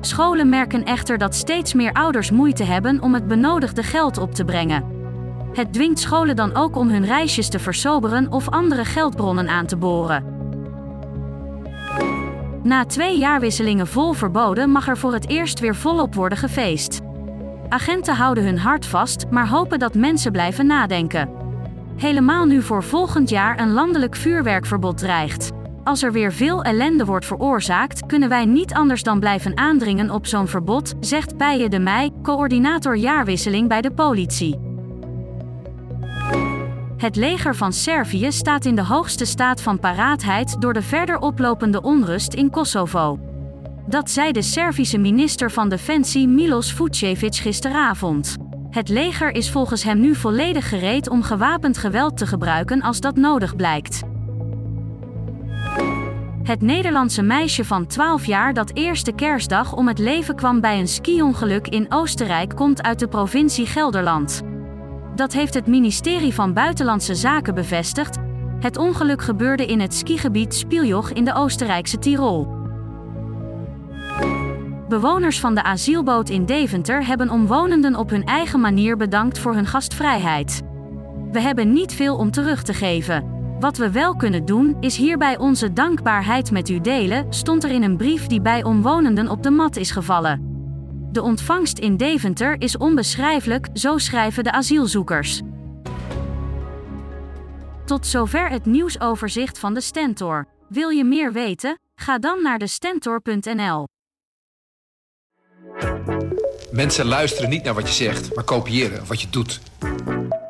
Scholen merken echter dat steeds meer ouders moeite hebben om het benodigde geld op te brengen. Het dwingt scholen dan ook om hun reisjes te versoberen of andere geldbronnen aan te boren. Na twee jaarwisselingen vol verboden mag er voor het eerst weer volop worden gefeest. Agenten houden hun hart vast, maar hopen dat mensen blijven nadenken. Helemaal nu voor volgend jaar een landelijk vuurwerkverbod dreigt. Als er weer veel ellende wordt veroorzaakt, kunnen wij niet anders dan blijven aandringen op zo'n verbod, zegt Pije de Meij, coördinator jaarwisseling bij de politie. Het leger van Servië staat in de hoogste staat van paraatheid door de verder oplopende onrust in Kosovo. Dat zei de Servische minister van Defensie Milos Vucevic gisteravond. Het leger is volgens hem nu volledig gereed om gewapend geweld te gebruiken als dat nodig blijkt. Het Nederlandse meisje van 12 jaar dat eerste kerstdag om het leven kwam bij een skiongeluk in Oostenrijk komt uit de provincie Gelderland. Dat heeft het ministerie van Buitenlandse Zaken bevestigd. Het ongeluk gebeurde in het skigebied Spieljoch in de Oostenrijkse Tirol. Bewoners van de asielboot in Deventer hebben omwonenden op hun eigen manier bedankt voor hun gastvrijheid. We hebben niet veel om terug te geven. Wat we wel kunnen doen, is hierbij onze dankbaarheid met u delen, stond er in een brief die bij omwonenden op de mat is gevallen. De ontvangst in Deventer is onbeschrijfelijk, zo schrijven de asielzoekers. Tot zover het nieuwsoverzicht van de Stentor. Wil je meer weten? Ga dan naar de stentor.nl. Mensen luisteren niet naar wat je zegt, maar kopiëren wat je doet.